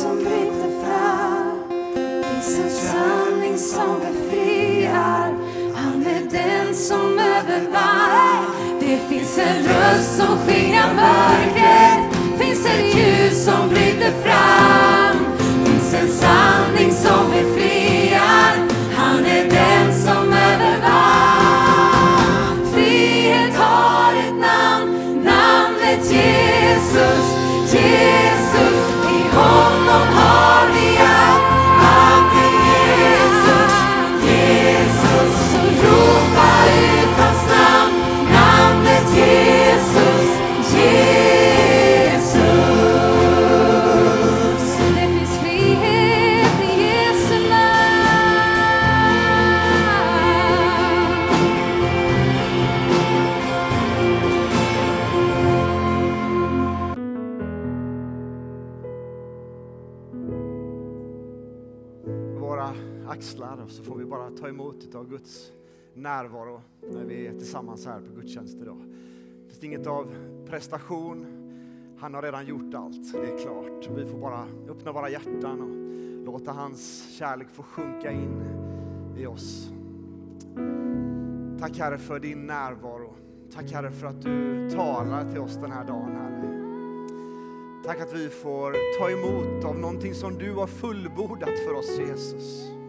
som bryter fram. Finns en sanning som befriar. Han är den som övervann. Det finns en röst som skingrar mörkret. Finns ett ljus som bryter fram. Axlar och så får vi bara ta emot av Guds närvaro när vi är tillsammans här på gudstjänst idag. Det finns inget av prestation, han har redan gjort allt, det är klart. Vi får bara öppna våra hjärtan och låta hans kärlek få sjunka in i oss. Tack Herre för din närvaro. Tack Herre för att du talar till oss den här dagen Herre. Tack att vi får ta emot av någonting som du har fullbordat för oss Jesus.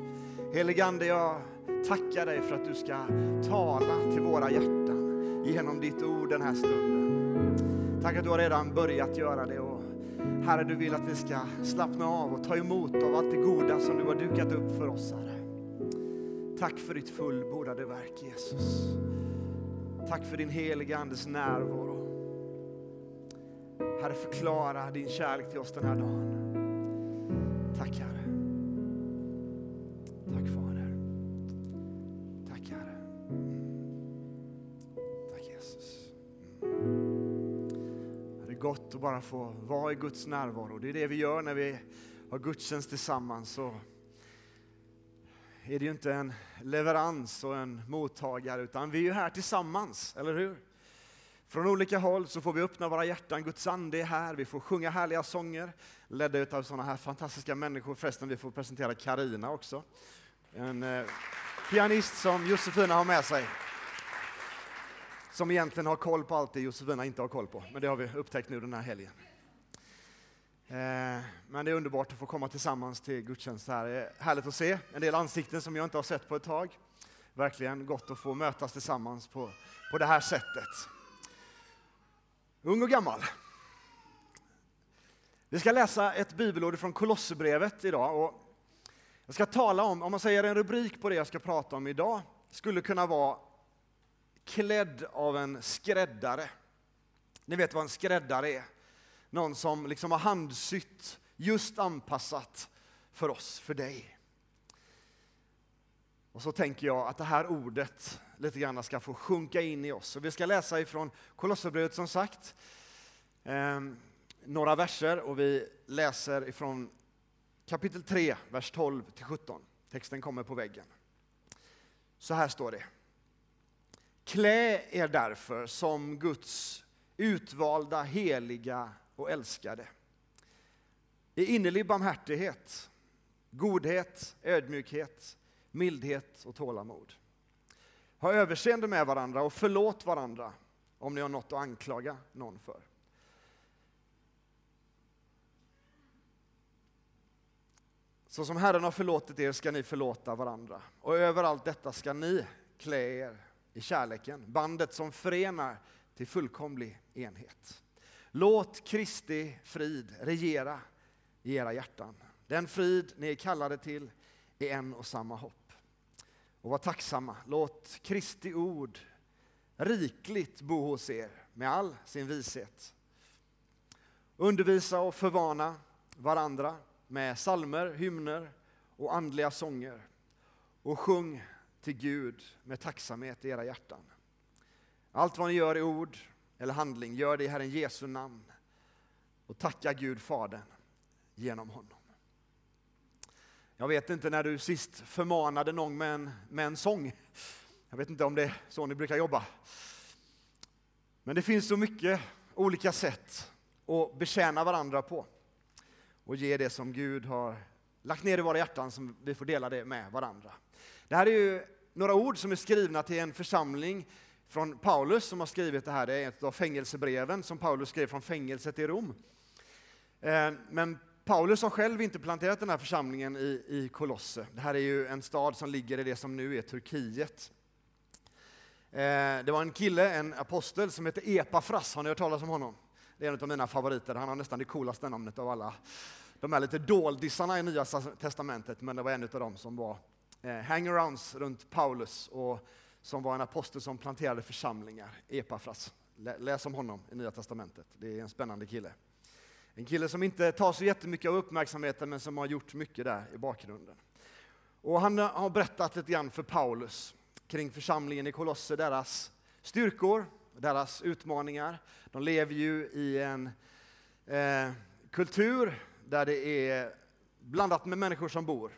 Heligande, jag tackar dig för att du ska tala till våra hjärtan genom ditt ord den här stunden. Tack att du har redan börjat göra det och Herre, du vill att vi ska slappna av och ta emot av allt det goda som du har dukat upp för oss Herre. Tack för ditt fullbordade verk Jesus. Tack för din heliga Andes närvaro. Herre, förklara din kärlek till oss den här dagen. Tack Herre. Och bara få vara i Guds närvaro. Det är det vi gör när vi har gudstjänst tillsammans. Så är det ju inte en leverans och en mottagare, utan vi är ju här tillsammans, eller hur? Från olika håll så får vi öppna våra hjärtan, Guds ande är här, vi får sjunga härliga sånger, ledda av sådana här fantastiska människor. Förresten, vi får presentera Karina också. En eh, pianist som Josefina har med sig. Som egentligen har koll på allt det Josefina inte har koll på, men det har vi upptäckt nu den här helgen. Eh, Men det är underbart att få komma tillsammans till gudstjänst här. Det är härligt att se en del ansikten som jag inte har sett på ett tag. Verkligen gott att få mötas tillsammans på, på det här sättet. Ung och gammal. Vi ska läsa ett bibelord från Kolosserbrevet idag. Och jag ska tala om, om man säger en rubrik på det jag ska prata om idag, skulle kunna vara klädd av en skräddare. Ni vet vad en skräddare är? Någon som liksom har handsytt, just anpassat för oss, för dig. Och så tänker jag att det här ordet lite grann ska få sjunka in i oss. Och vi ska läsa ifrån Kolosserbrevet som sagt, eh, några verser och vi läser ifrån kapitel 3, vers 12 till 17. Texten kommer på väggen. Så här står det. Klä er därför som Guds utvalda, heliga och älskade. I innerlig barmhärtighet, godhet, ödmjukhet, mildhet och tålamod. Ha överseende med varandra och förlåt varandra om ni har något att anklaga någon för. Så som Herren har förlåtit er ska ni förlåta varandra. Och över allt detta ska ni klä er i kärleken, bandet som förenar till fullkomlig enhet. Låt Kristi frid regera i era hjärtan. Den frid ni är kallade till är en och samma hopp. Och var tacksamma. Låt Kristi ord rikligt bo hos er med all sin vishet. Undervisa och förvana varandra med salmer, hymner och andliga sånger. Och sjung till Gud med tacksamhet i era hjärtan. Allt vad ni gör i ord eller handling, gör det i Herren Jesu namn och tacka Gud Fadern genom honom. Jag vet inte när du sist förmanade någon med en, med en sång. Jag vet inte om det är så ni brukar jobba. Men det finns så mycket olika sätt att betjäna varandra på. och ge det som Gud har lagt ner i våra hjärtan, som vi får dela det med varandra. Det här är ju några ord som är skrivna till en församling från Paulus som har skrivit det här. Det är ett av fängelsebreven som Paulus skrev från fängelset i Rom. Eh, men Paulus har själv inte planterat den här församlingen i, i Kolosse. Det här är ju en stad som ligger i det som nu är Turkiet. Eh, det var en kille, en apostel, som heter Epafras. Har ni hört talas om honom? Det är en av mina favoriter. Han har nästan det coolaste namnet av alla. De är lite doldisarna i Nya Testamentet, men det var en av dem som var Eh, hangarounds runt Paulus och som var en apostel som planterade församlingar. Epafras. Läs om honom i Nya Testamentet. Det är en spännande kille. En kille som inte tar så jättemycket av uppmärksamheten men som har gjort mycket där i bakgrunden. Och han eh, har berättat lite grann för Paulus kring församlingen i Kolosser, deras styrkor, deras utmaningar. De lever ju i en eh, kultur där det är blandat med människor som bor.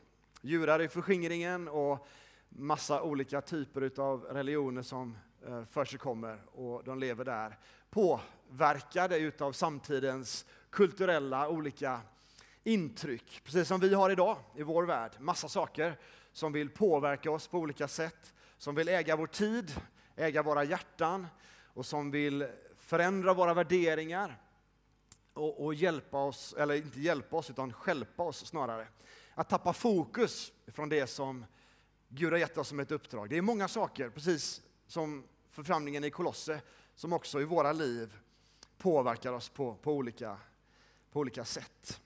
Djurar i förskingringen och massa olika typer av religioner som eh, för sig kommer och de lever där påverkade utav samtidens kulturella olika intryck. Precis som vi har idag i vår värld. Massa saker som vill påverka oss på olika sätt. Som vill äga vår tid, äga våra hjärtan och som vill förändra våra värderingar och, och hjälpa oss, eller inte hjälpa oss utan skälpa oss snarare. Att tappa fokus från det som Gud har gett oss som ett uppdrag. Det är många saker, precis som församlingen i Kolosse, som också i våra liv påverkar oss på, på olika på olika sätt.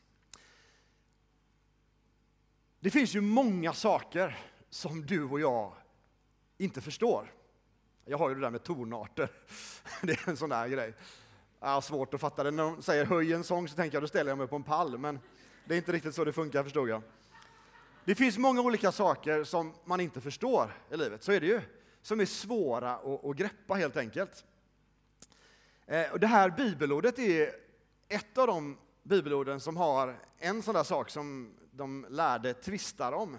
Det finns ju många saker som du och jag inte förstår. Jag har ju det där med tonarter. Det är en sån där grej. Jag har svårt att fatta det. När de säger höj en sång så tänker jag då ställer jag mig på en pall, men det är inte riktigt så det funkar förstod jag. Det finns många olika saker som man inte förstår i livet, så är det ju. Som är svåra att, att greppa helt enkelt. Eh, och det här bibelordet är ett av de bibelorden som har en sån där sak som de lärde tvistar om.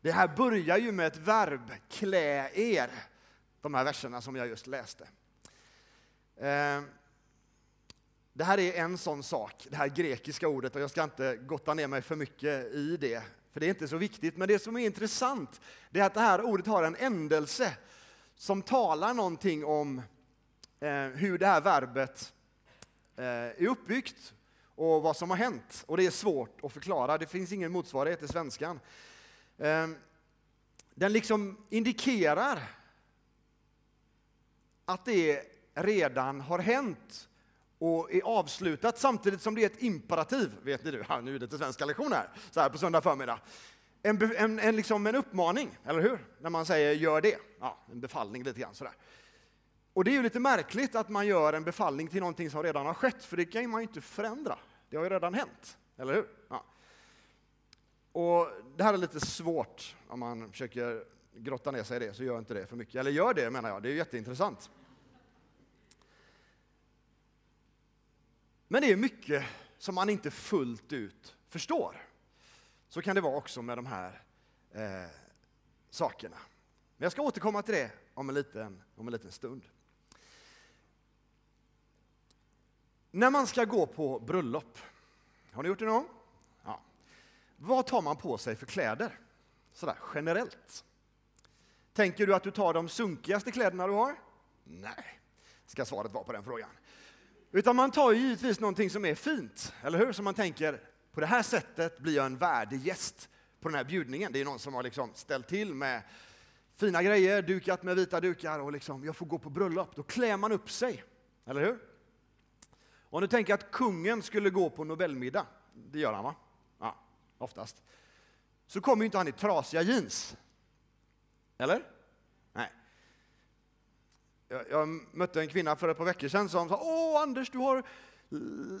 Det här börjar ju med ett verb, klä er, de här verserna som jag just läste. Eh, det här är en sån sak, det här grekiska ordet, och jag ska inte gotta ner mig för mycket i det, för det är inte så viktigt. Men det som är intressant, det är att det här ordet har en ändelse som talar någonting om eh, hur det här verbet eh, är uppbyggt och vad som har hänt. Och det är svårt att förklara, det finns ingen motsvarighet i svenskan. Eh, den liksom indikerar att det redan har hänt och är avslutat samtidigt som det är ett imperativ. Vet ni nu, ja, nu är det lite svenska lektion här, så här på söndag förmiddag. En, en, en, liksom en uppmaning, eller hur? När man säger gör det. Ja, en befallning lite grann sådär. Och det är ju lite märkligt att man gör en befallning till någonting som redan har skett, för det kan man ju inte förändra. Det har ju redan hänt, eller hur? Ja. Och det här är lite svårt om man försöker grotta ner sig i det, så gör inte det för mycket. Eller gör det menar jag, det är jätteintressant. Men det är mycket som man inte fullt ut förstår. Så kan det vara också med de här eh, sakerna. Men jag ska återkomma till det om en liten, om en liten stund. När man ska gå på bröllop, har ni gjort det någon gång? Ja. Vad tar man på sig för kläder? Sådär generellt. Tänker du att du tar de sunkigaste kläderna du har? Nej, ska svaret vara på den frågan. Utan man tar ju givetvis någonting som är fint, eller hur? Som man tänker, på det här sättet blir jag en värdig gäst på den här bjudningen. Det är någon som har liksom ställt till med fina grejer, dukat med vita dukar och liksom, jag får gå på bröllop. Då klär man upp sig, eller hur? Om du tänker att kungen skulle gå på Nobelmiddag, det gör han va? Ja, oftast. Så kommer ju inte han i trasiga jeans. Eller? Jag, jag mötte en kvinna för ett par veckor sedan som sa Åh Anders, du har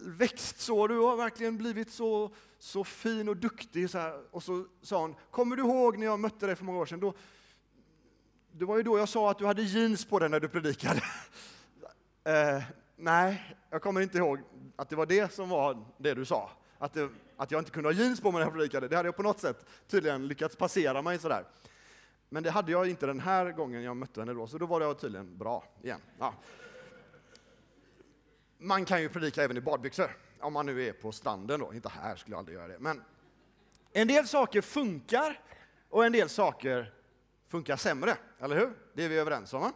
växt så, du har verkligen blivit så, så fin och duktig. Så här. Och så sa hon, kommer du ihåg när jag mötte dig för många år sedan? Då, det var ju då jag sa att du hade jeans på dig när du predikade. eh, nej, jag kommer inte ihåg att det var det som var det du sa. Att, det, att jag inte kunde ha jeans på mig när jag predikade. Det hade jag på något sätt tydligen lyckats passera mig sådär. Men det hade jag inte den här gången jag mötte henne då, så då var jag tydligen bra igen. Ja. Man kan ju predika även i badbyxor. om man nu är på stranden då, inte här skulle jag aldrig göra det. Men en del saker funkar och en del saker funkar sämre, eller hur? Det är vi överens om. Va?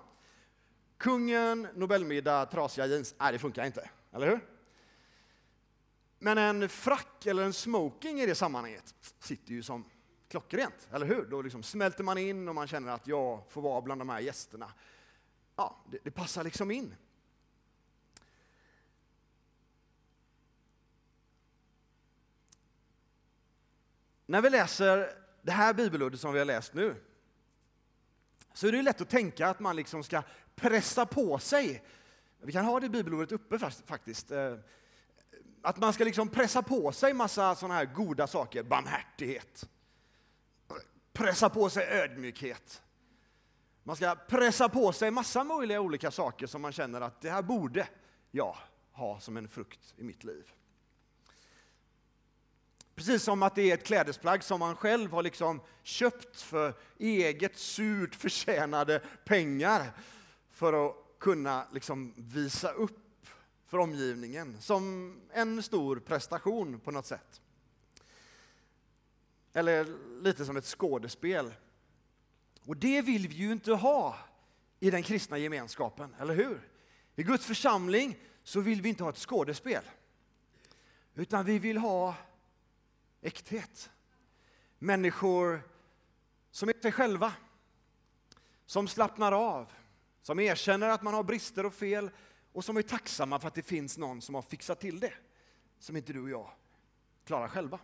Kungen, Nobelmiddag, trasiga jeans, nej det funkar inte, eller hur? Men en frack eller en smoking i det sammanhanget sitter ju som klockrent, eller hur? Då liksom smälter man in och man känner att jag får vara bland de här gästerna. Ja, det, det passar liksom in. När vi läser det här bibelordet som vi har läst nu, så är det lätt att tänka att man liksom ska pressa på sig. Vi kan ha det bibelordet uppe faktiskt. Eh, att man ska liksom pressa på sig massa sådana här goda saker, barmhärtighet. Pressa på sig ödmjukhet. Man ska pressa på sig massa möjliga olika saker som man känner att det här borde jag ha som en frukt i mitt liv. Precis som att det är ett klädesplagg som man själv har liksom köpt för eget surt förtjänade pengar för att kunna liksom visa upp för omgivningen som en stor prestation på något sätt. Eller lite som ett skådespel. Och det vill vi ju inte ha i den kristna gemenskapen, eller hur? I Guds församling så vill vi inte ha ett skådespel. Utan vi vill ha äkthet. Människor som är sig själva, som slappnar av, som erkänner att man har brister och fel och som är tacksamma för att det finns någon som har fixat till det, som inte du och jag klarar själva.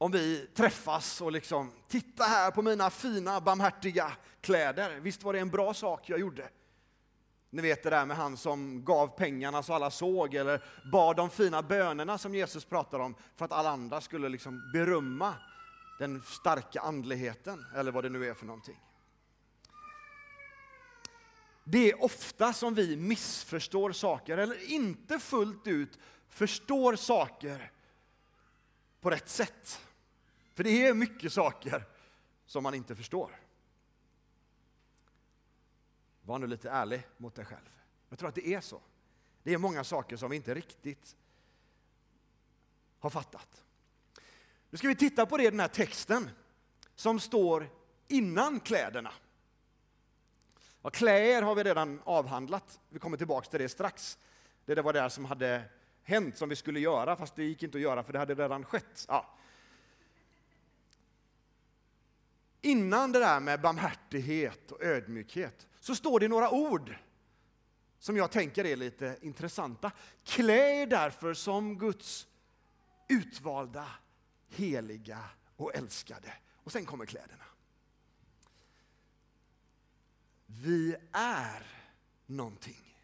Om vi träffas och liksom, titta här på mina fina barmhärtiga kläder. Visst var det en bra sak jag gjorde? Ni vet det där med han som gav pengarna så alla såg, eller bad de fina bönerna som Jesus pratar om för att alla andra skulle liksom berömma den starka andligheten, eller vad det nu är för någonting. Det är ofta som vi missförstår saker, eller inte fullt ut förstår saker på rätt sätt. För det är mycket saker som man inte förstår. Var nu lite ärlig mot dig själv. Jag tror att det är så. Det är många saker som vi inte riktigt har fattat. Nu ska vi titta på det i den här texten som står innan kläderna. Ja, kläder har vi redan avhandlat. Vi kommer tillbaka till det strax. Det var det som hade hänt som vi skulle göra, fast det gick inte att göra för det hade redan skett. Ja. Innan det där med barmhärtighet och ödmjukhet så står det några ord som jag tänker är lite intressanta. Klä er därför som Guds utvalda, heliga och älskade. Och sen kommer kläderna. Vi är någonting.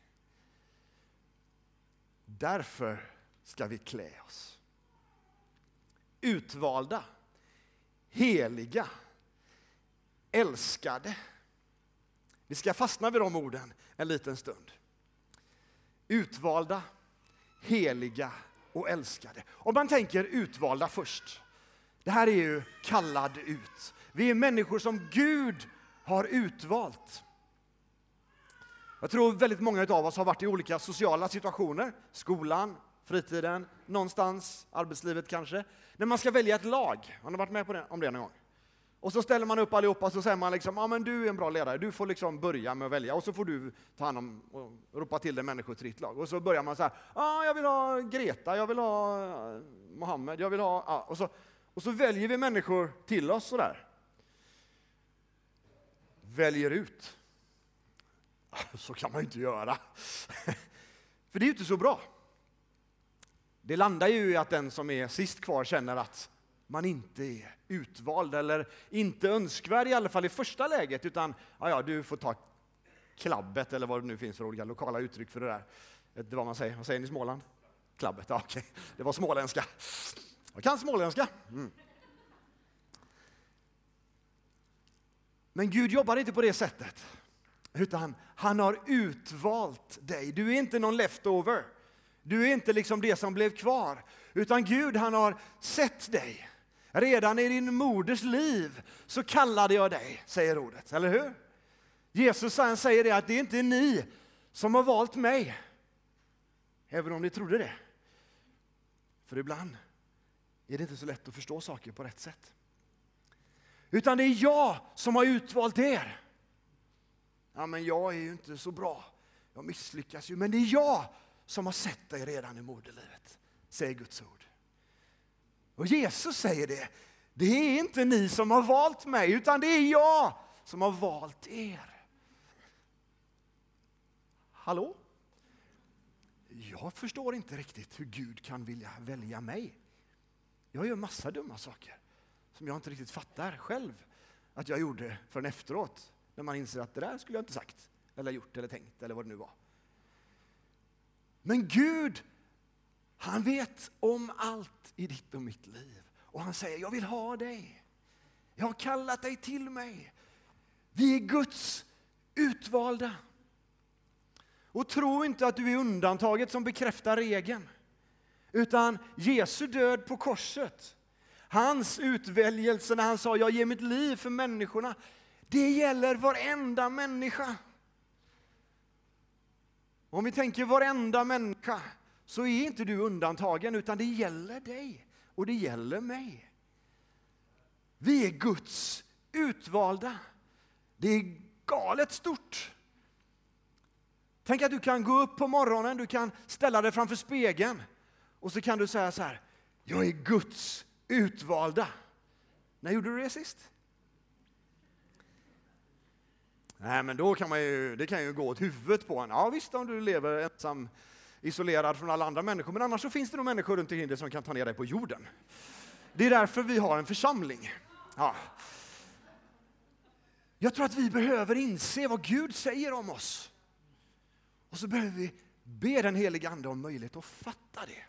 Därför ska vi klä oss. Utvalda, heliga, älskade. Vi ska fastna vid de orden en liten stund. Utvalda, heliga och älskade. Om man tänker utvalda först. Det här är ju kallad ut. Vi är människor som Gud har utvalt. Jag tror väldigt många av oss har varit i olika sociala situationer, skolan, fritiden, någonstans, arbetslivet kanske, när man ska välja ett lag. Har ni varit med på det, om det någon gång? Och så ställer man upp allihopa och så säger man liksom, ja men du är en bra ledare, du får liksom börja med att välja och så får du ta hand om och ropa till dig människor till ditt lag. Och så börjar man så här, ja jag vill ha Greta, jag vill ha eh, Mohammed, jag vill ha, ja. och, så, och så väljer vi människor till oss sådär. Väljer ut. Så kan man ju inte göra. För det är ju inte så bra. Det landar ju i att den som är sist kvar känner att man inte är utvald eller inte önskvärd i alla fall i första läget utan ja, ja, du får ta klabbet eller vad det nu finns för olika lokala uttryck för det där. Det vad man säger. Vad säger ni i Småland? Klabbet, ja, okej. Det var småländska. Jag kan småländska. Mm. Men Gud jobbar inte på det sättet. Utan han har utvalt dig. Du är inte någon leftover. Du är inte liksom det som blev kvar. Utan Gud han har sett dig. Redan i din moders liv så kallade jag dig, säger ordet, eller hur? Jesus han säger det att det är inte ni som har valt mig, även om ni trodde det. För ibland är det inte så lätt att förstå saker på rätt sätt. Utan det är jag som har utvalt er. Ja, men jag är ju inte så bra. Jag misslyckas ju. Men det är jag som har sett dig redan i moderlivet, säger Guds ord. Och Jesus säger det. Det är inte ni som har valt mig, utan det är jag som har valt er. Hallå? Jag förstår inte riktigt hur Gud kan vilja välja mig. Jag gör massa dumma saker som jag inte riktigt fattar själv att jag gjorde förrän efteråt. När man inser att det där skulle jag inte sagt, eller gjort, eller tänkt, eller vad det nu var. Men Gud, han vet om allt i ditt och mitt liv. Och han säger, jag vill ha dig. Jag har kallat dig till mig. Vi är Guds utvalda. Och tro inte att du är undantaget som bekräftar regeln. Utan Jesu död på korset, hans utväljelse när han sa jag ger mitt liv för människorna, det gäller varenda människa. Om vi tänker varenda människa så är inte du undantagen utan det gäller dig och det gäller mig. Vi är Guds utvalda. Det är galet stort. Tänk att du kan gå upp på morgonen, du kan ställa dig framför spegeln och så kan du säga så här, jag är Guds utvalda. När gjorde du det sist? Nej, men då kan man ju, det kan ju gå åt huvudet på en. Ja visst, om du lever ensam, isolerad från alla andra människor, men annars så finns det nog människor runt omkring dig som kan ta ner dig på jorden. Det är därför vi har en församling. Ja. Jag tror att vi behöver inse vad Gud säger om oss. Och så behöver vi be den helige Ande om möjlighet att fatta det.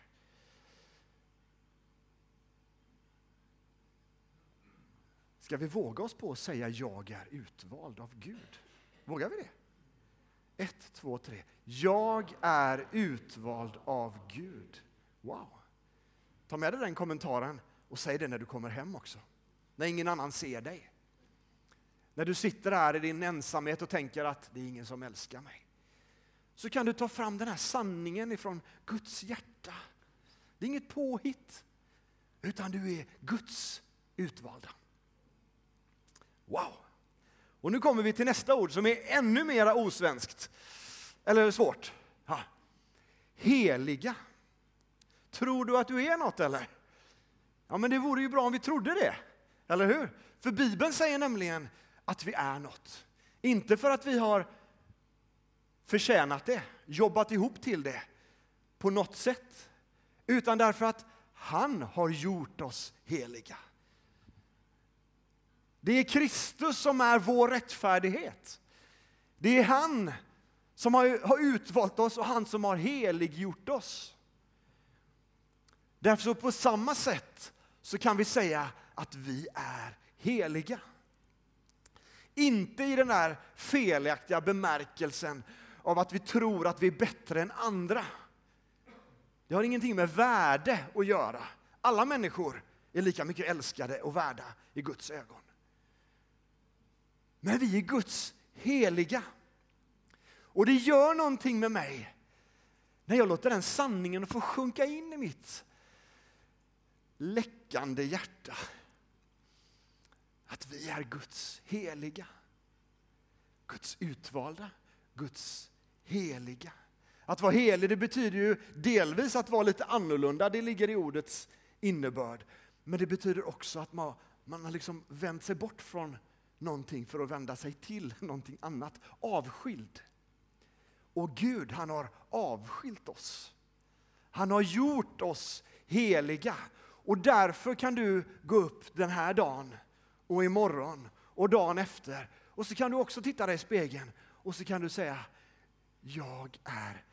Ska vi våga oss på att säga jag är utvald av Gud? Vågar vi det? Ett, två, tre. Jag är utvald av Gud. Wow! Ta med dig den kommentaren och säg det när du kommer hem också. När ingen annan ser dig. När du sitter här i din ensamhet och tänker att det är ingen som älskar mig. Så kan du ta fram den här sanningen ifrån Guds hjärta. Det är inget påhitt, utan du är Guds utvalda. Wow! Och nu kommer vi till nästa ord som är ännu mera osvenskt. Eller svårt. Ha. Heliga. Tror du att du är något eller? Ja, men det vore ju bra om vi trodde det. Eller hur? För Bibeln säger nämligen att vi är något. Inte för att vi har förtjänat det, jobbat ihop till det på något sätt. Utan därför att han har gjort oss heliga. Det är Kristus som är vår rättfärdighet. Det är han som har, utvalt oss och han som har heliggjort oss. Därför så på samma sätt så kan vi säga att vi är heliga. Inte i den här felaktiga bemärkelsen av att vi tror att vi är bättre än andra. Det har ingenting med värde att göra. Alla människor är lika mycket älskade och värda i Guds ögon. Men vi är Guds heliga. Och det gör någonting med mig när jag låter den sanningen få sjunka in i mitt läckande hjärta. Att vi är Guds heliga. Guds utvalda, Guds heliga. Att vara helig det betyder ju delvis att vara lite annorlunda, det ligger i ordets innebörd. Men det betyder också att man, man har liksom vänt sig bort från någonting för att vända sig till någonting annat. Avskild. Och Gud, han har avskilt oss. Han har gjort oss heliga. Och därför kan du gå upp den här dagen och imorgon och dagen efter. Och så kan du också titta dig i spegeln och så kan du säga, jag är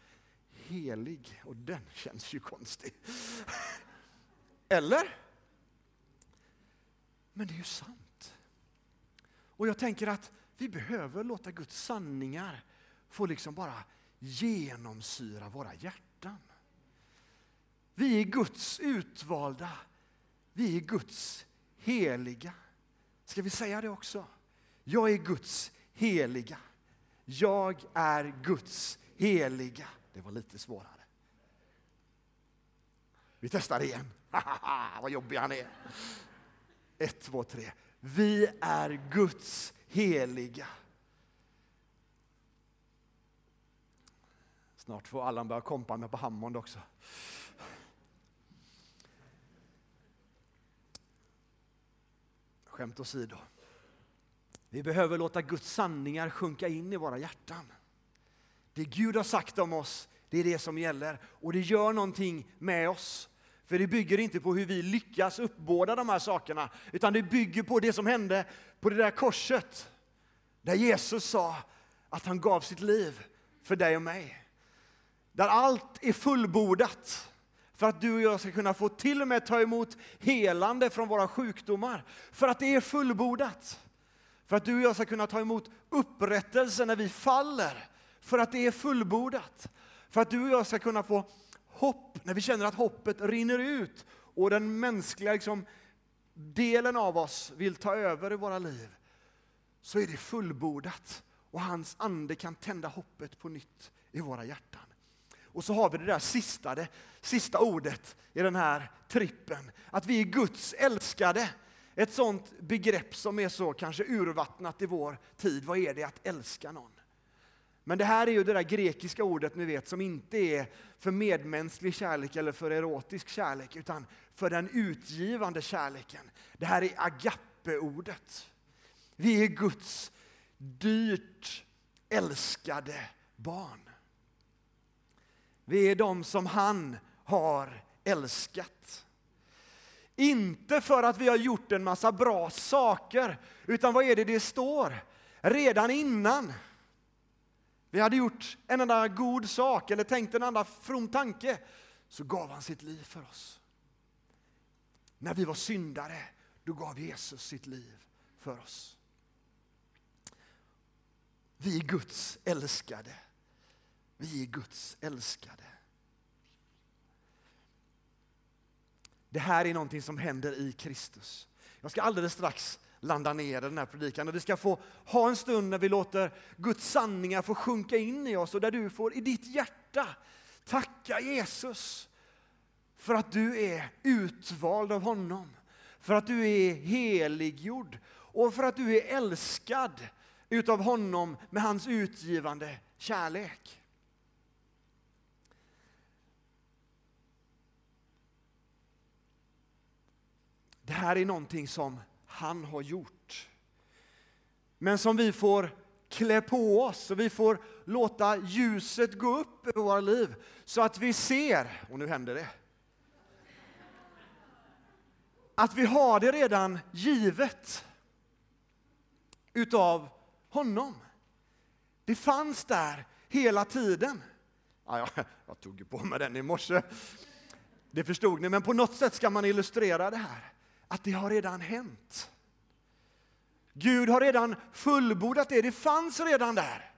helig. Och den känns ju konstig. Eller? Men det är ju sant. Och jag tänker att vi behöver låta Guds sanningar få liksom bara genomsyra våra hjärtan. Vi är Guds utvalda. Vi är Guds heliga. Ska vi säga det också? Jag är Guds heliga. Jag är Guds heliga. Det var lite svårare. Vi testar igen. Vad jobbig han är. Ett, två, tre. Vi är Guds heliga. Snart får Allan börja kompa med på Hammond också. Skämt åsido. Vi behöver låta Guds sanningar sjunka in i våra hjärtan. Det Gud har sagt om oss, det är det som gäller. Och det gör någonting med oss. För det bygger inte på hur vi lyckas uppbåda de här sakerna, utan det bygger på det som hände på det där korset. Där Jesus sa att han gav sitt liv för dig och mig. Där allt är fullbordat för att du och jag ska kunna få till och med ta emot helande från våra sjukdomar. För att det är fullbordat. För att du och jag ska kunna ta emot upprättelse när vi faller. För att det är fullbordat. För att du och jag ska kunna få hopp när vi känner att hoppet rinner ut och den mänskliga liksom, delen av oss vill ta över i våra liv. Så är det fullbordat och hans ande kan tända hoppet på nytt i våra hjärtan. Och så har vi det där sista, det sista ordet i den här trippen. Att vi är Guds älskade. Ett sånt begrepp som är så kanske urvattnat i vår tid. Vad är det att älska någon? Men det här är ju det där grekiska ordet ni vet som inte är för medmänsklig kärlek eller för erotisk kärlek utan för den utgivande kärleken. Det här är agape-ordet. Vi är Guds dyrt älskade barn. Vi är de som han har älskat. Inte för att vi har gjort en massa bra saker, utan vad är det det står? Redan innan vi hade gjort en enda god sak eller tänkt en enda from tanke, så gav han sitt liv för oss. När vi var syndare, då gav Jesus sitt liv för oss. Vi är Guds älskade. Vi är Guds älskade. Det här är någonting som händer i Kristus. Jag ska alldeles strax landa ner i den här predikan. Och vi ska få ha en stund när vi låter Guds sanningar få sjunka in i oss och där du får i ditt hjärta tacka Jesus för att du är utvald av honom. För att du är heliggjord och för att du är älskad utav honom med hans utgivande kärlek. Det här är någonting som han har gjort. Men som vi får klä på oss och vi får låta ljuset gå upp över våra liv så att vi ser, och nu händer det, att vi har det redan givet utav honom. Det fanns där hela tiden. Ja, jag, jag tog på mig den i morse. Det förstod ni, men på något sätt ska man illustrera det här att det har redan hänt. Gud har redan fullbordat det, det fanns redan där.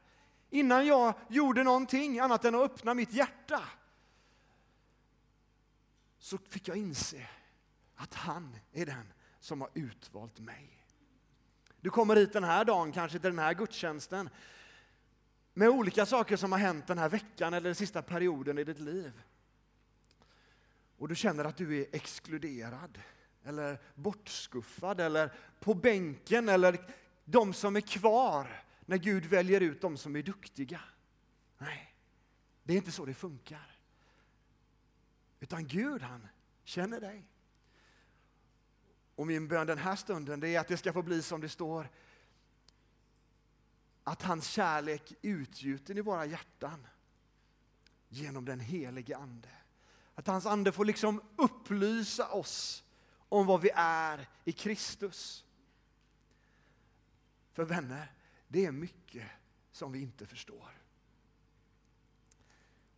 Innan jag gjorde någonting annat än att öppna mitt hjärta så fick jag inse att han är den som har utvalt mig. Du kommer hit den här dagen, kanske till den här gudstjänsten med olika saker som har hänt den här veckan eller den sista perioden i ditt liv. Och du känner att du är exkluderad eller bortskuffad eller på bänken eller de som är kvar när Gud väljer ut de som är duktiga. Nej, det är inte så det funkar. Utan Gud han känner dig. Och min bön den här stunden det är att det ska få bli som det står att hans kärlek utgjuten i våra hjärtan genom den helige Ande. Att hans ande får liksom upplysa oss om vad vi är i Kristus. För vänner, det är mycket som vi inte förstår.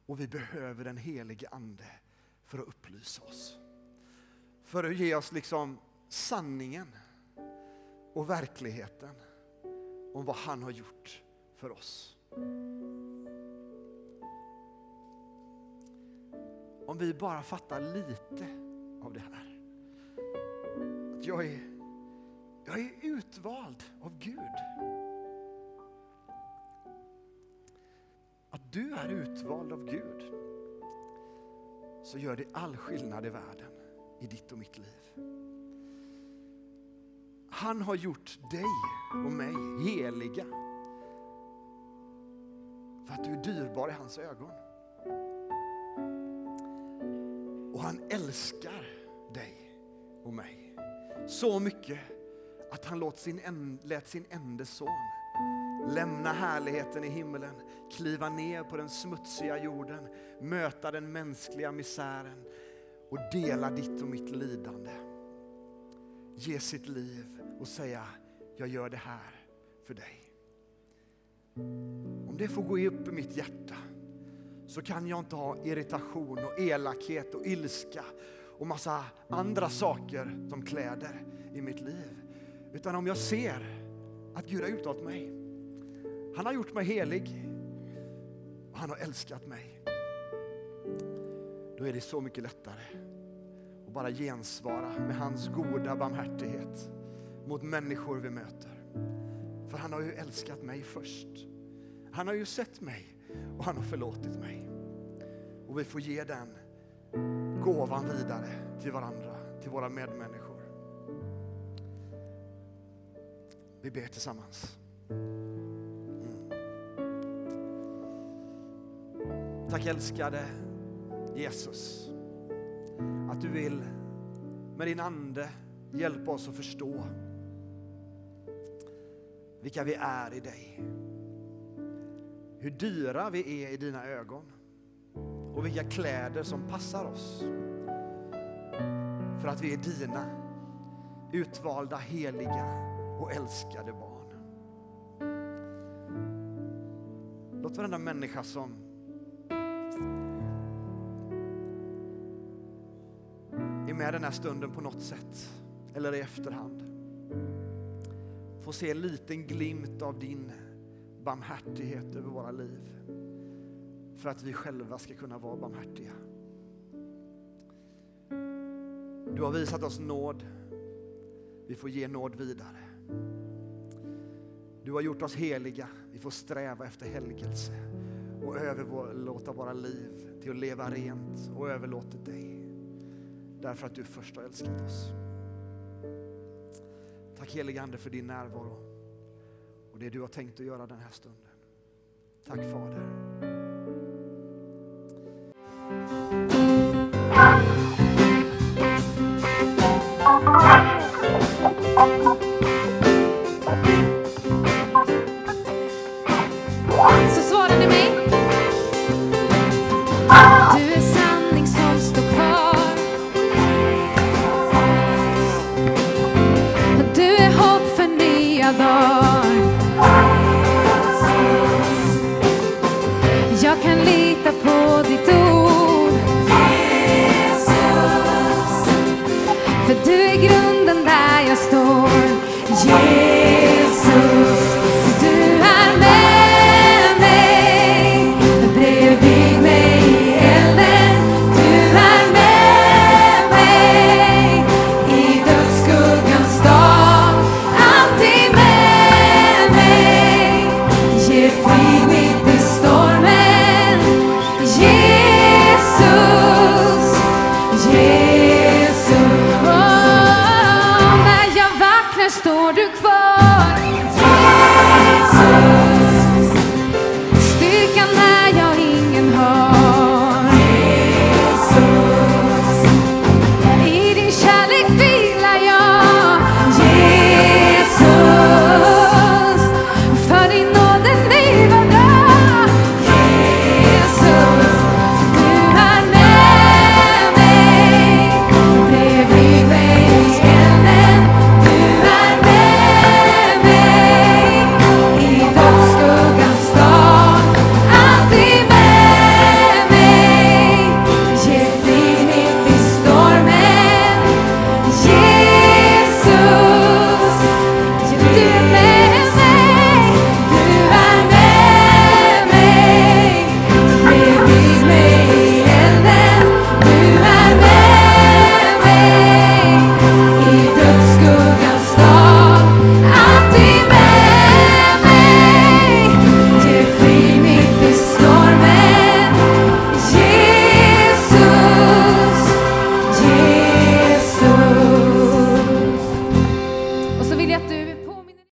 Och vi behöver den helige Ande för att upplysa oss. För att ge oss liksom sanningen och verkligheten om vad han har gjort för oss. Om vi bara fattar lite av det här jag är, jag är utvald av Gud. Att du är utvald av Gud så gör det all skillnad i världen i ditt och mitt liv. Han har gjort dig och mig heliga för att du är dyrbar i hans ögon. Och han älskar dig och mig så mycket att han lät sin, lät sin enda son lämna härligheten i himlen, kliva ner på den smutsiga jorden, möta den mänskliga misären och dela ditt och mitt lidande. Ge sitt liv och säga, jag gör det här för dig. Om det får gå upp i mitt hjärta så kan jag inte ha irritation och elakhet och ilska och massa andra saker som kläder i mitt liv. Utan om jag ser att Gud har utvalt mig. Han har gjort mig helig och han har älskat mig. Då är det så mycket lättare att bara gensvara med hans goda barmhärtighet mot människor vi möter. För han har ju älskat mig först. Han har ju sett mig och han har förlåtit mig. Och vi får ge den gåvan vidare till varandra, till våra medmänniskor. Vi ber tillsammans. Mm. Tack älskade Jesus att du vill med din ande hjälpa oss att förstå vilka vi är i dig. Hur dyra vi är i dina ögon och vilka kläder som passar oss. För att vi är dina utvalda, heliga och älskade barn. Låt varenda människa som är med den här stunden på något sätt eller i efterhand få se en liten glimt av din barmhärtighet över våra liv för att vi själva ska kunna vara barmhärtiga. Du har visat oss nåd. Vi får ge nåd vidare. Du har gjort oss heliga. Vi får sträva efter helgelse och överlåta våra liv till att leva rent och överlåta dig. Därför att du först har älskat oss. Tack helige Ande för din närvaro och det du har tänkt att göra den här stunden. Tack Fader.